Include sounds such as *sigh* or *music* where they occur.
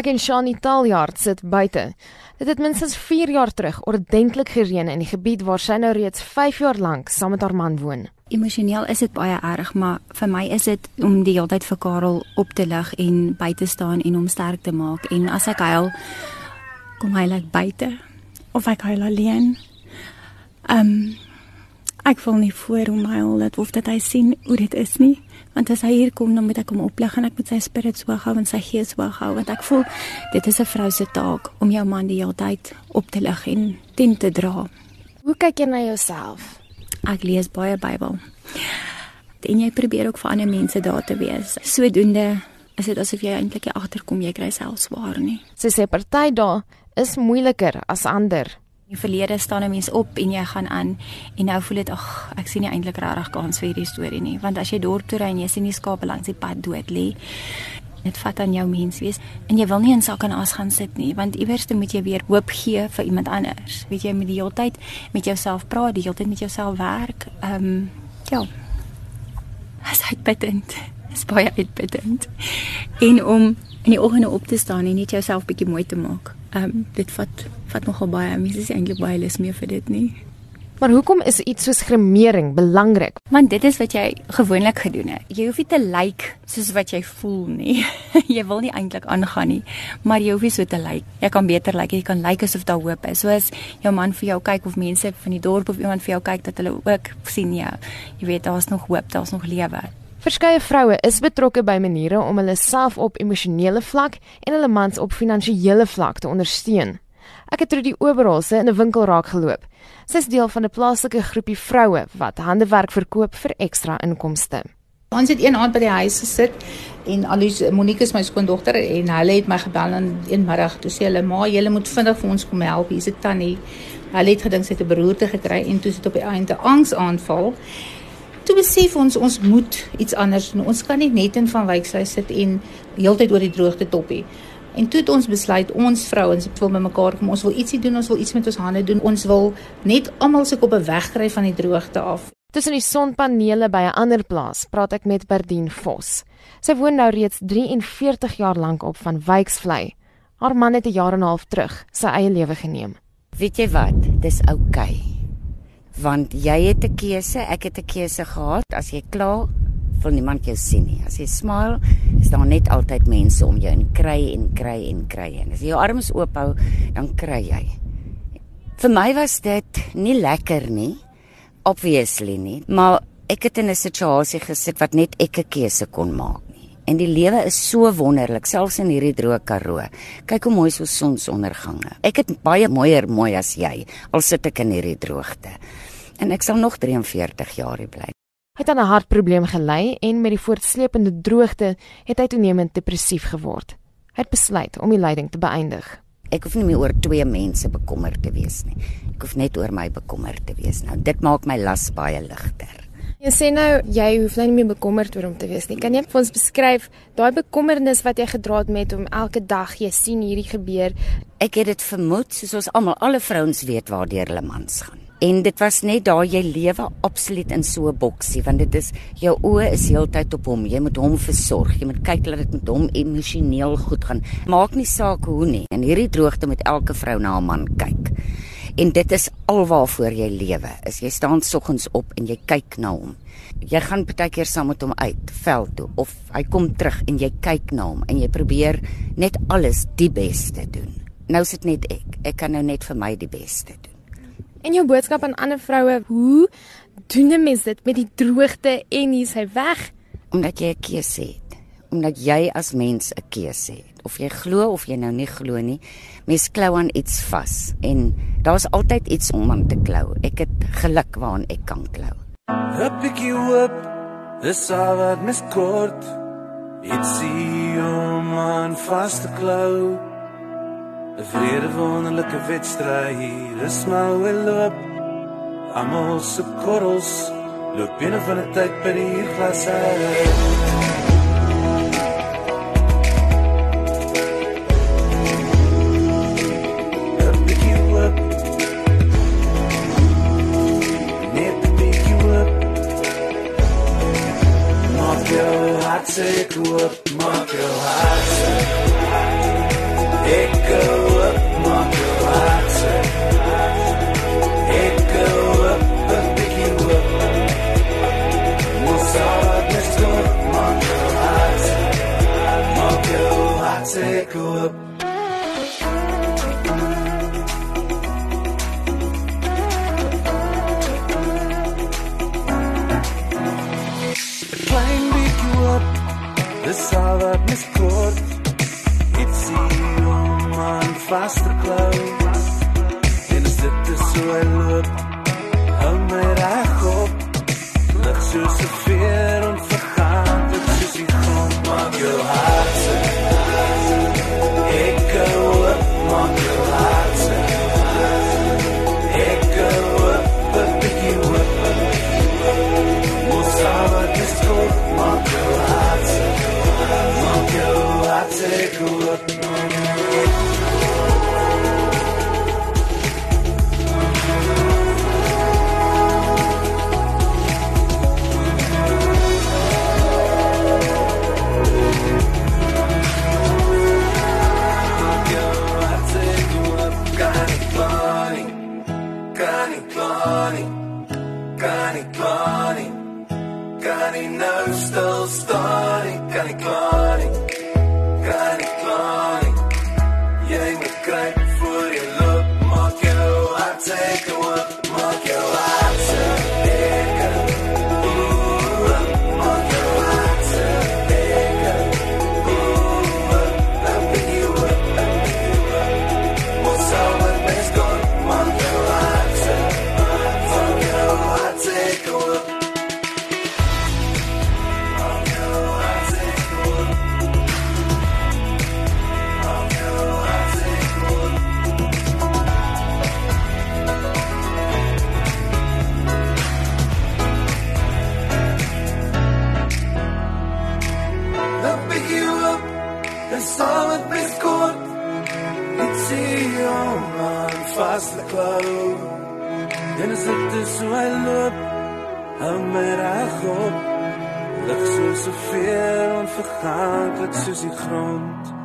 Ek en Shani Taljaard sit buite. Dit het minstens 4 jaar terug ordentlik gereën in die gebied waar sy nou reeds 5 jaar lank saam met haar man woon. Emosioneel is dit baie erg, maar vir my is dit om die hele tyd vir Karel op te lig en by te staan en hom sterk te maak. En as ek huil, kom hy like buite of ek huil alleen. Ehm um, ek voel nie voor hom huil dat of dat hy sien hoe dit is nie. Want as hy hier kom, dan moet ek hom oplig en ek moet sy spirit hoog hou en sy gees hoog hou want ek voel dit is 'n vrou se taak om jou man die hele tyd op te lig en teen te dra. Hoe kyk jy na jouself? Ek lees baie Bybel. En jy probeer ook vir ander mense daar te wees. Sodoende is dit asof jy eintlik agterkom jy kry self swaar nie. Sy sê party dae is moeiliker as ander. Die verlede staan 'n mens op en jy gaan aan en nou voel dit ag ek sien nie eintlik regtig kans vir hierdie storie nie. Want as jy dorp toe ry en jy sien die skape langs die pad dood lê dit vat aan jou mens wees en jy wil nie in sak en as gaan sit nie want iewers moet jy weer hoop gee vir iemand anders. Weet jy met die hele tyd met jouself praat die hele tyd met jouself werk. Ehm um, ja. As uitputtend. Is baie uitputtend. En om in die oggende op te staan en net jouself bietjie mooi te maak ehm um, dit vat vat nogal baie mense is eintlik baie lus meer vir dit nie Maar hoekom is iets soos gremering belangrik? Want dit is wat jy gewoonlik gedoen het. Jy hoef nie te lyk like soos wat jy voel nie. *laughs* jy wil nie eintlik aangaan nie, maar jy hoef nie so te lyk. Like. Jy kan beter lyk, like, jy kan lyk like asof daar hoop is. Soos jou man vir jou kyk of mense van die dorp of iemand vir jou kyk dat hulle ook sien ja, jy weet daar's nog hoop, daar's nog lewe. Verskeie vroue is betrokke by maniere om hulle self op emosionele vlak en hulle mans op finansiële vlak te ondersteun. Ek het Trudy Oberholse in 'n winkel raak geloop. Sy is deel van 'n plaaslike groepie vroue wat handewerk verkoop vir ekstra inkomste. Ons het een aand by die huis gesit en Alice Monique is my skoondogter en hulle het my gebel in een middag toe sê hulle ma jy moet vinnig vir ons kom help hier's 'n tannie. Hulle het gedink sy het 'n beroerte gekry en toe sit op die einde angsaanval. Toe besef ons ons moet iets anders doen. Ons kan nie net in van Wyksy sit en heeltyd oor die droogte toppie. En toe het ons besluit ons vrouens wil met mekaar kom. Ons wil ietsie doen, ons wil iets met ons hande doen. Ons wil net almal se koppe wegkry van die droogte af. Tussen die sonpanele by 'n ander plaas, praat ek met Berdien Vos. Sy woon nou reeds 43 jaar lank op van Wyksvlei. Haar man het 'n jaar en 'n half terug sy eie lewe geneem. Weet jy wat? Dis oukei. Okay. Want jy het 'n keuse, ek het 'n keuse gehad. As jy kla, wil niemand jou sien nie. As jy smile, is daar net altyd mense om jou en kry en kry en kry. En as jy jou arms oop hou, dan kry jy. Vir my was dit nie lekker nie, obviously nie, maar ek het in 'n situasie gesit wat net ek 'n keuse kon maak nie. En die lewe is so wonderlik, selfs in hierdie droë Karoo. Kyk hoe mooi so sonsondergange. Ek het baie mooier mooi as jy, al sit ek in hierdie droogte. En ek sal nog 43 jaar hier bly het aan 'n hartprobleem gely en met die voortsleepende droogte het hy toenemend depressief geword. Hy het besluit om die lyding te beëindig. Ek hoef nie meer oor twee mense bekommerd te wees nie. Ek hoef net oor my bekommerd te wees. Nou dit maak my las baie ligter. Jy sê nou jy hoef nou nie meer bekommerd oor hom te wees nie. Kan jy vir ons beskryf daai bekommernis wat jy gedra het met hom elke dag jy sien hierdie gebeur? Ek het dit vermoed soos ons almal alle vrouens weet waardeur hulle mans gaan. En dit was net daar jy lewe absoluut in so 'n boksie want dit is jou oë is heeltyd op hom. Jy moet hom versorg. Jy moet kyk dat dit met hom emosioneel goed gaan. Maak nie saak hoe nie. In hierdie droogte moet elke vrou na 'n man kyk. En dit is alwaarvoor jy lewe. Is jy staan soggens op en jy kyk na hom. Jy gaan baie keer saam met hom uit veld toe of hy kom terug en jy kyk na hom en jy probeer net alles die beste doen. Nou sit net ek. Ek kan nou net vir my die beste doen. En jou boodskap aan ander vroue, hoe doen 'n mens dit met die droogte en hier's hy weg? Omdat jy 'n keuse het. Omdat jy as mens 'n keuse het. Of jy glo of jy nou nie glo nie, mens klou aan iets vas en daar's altyd iets om aan te klou. Ek het geluk waaraan ek kan klou. 'n Bietjie hoop, dis al wat mens kort. Ietsie om aan vas te klou. 'n vrede wonderlike wedstryd. Hier is maar wel loop. Almal se korrels loop binne van 'n tyd by die glas hart se ek hoop. klein bietjie hoop. Dis al wat mis kort. Dit sien om aan vas te klou. En as dit is so hy loop, hou my reg op. Lig soos 'n veer en vergaan dit soos die grond maak jou hart hart se goed. Maak jou hart se goed. Kan nie klaar nie. Kan nie saam met my skort. Ek sien jou man vast te klou. En as dit so hy loop, hou my reg op. Lig soos 'n veer onverganklik soos die grond.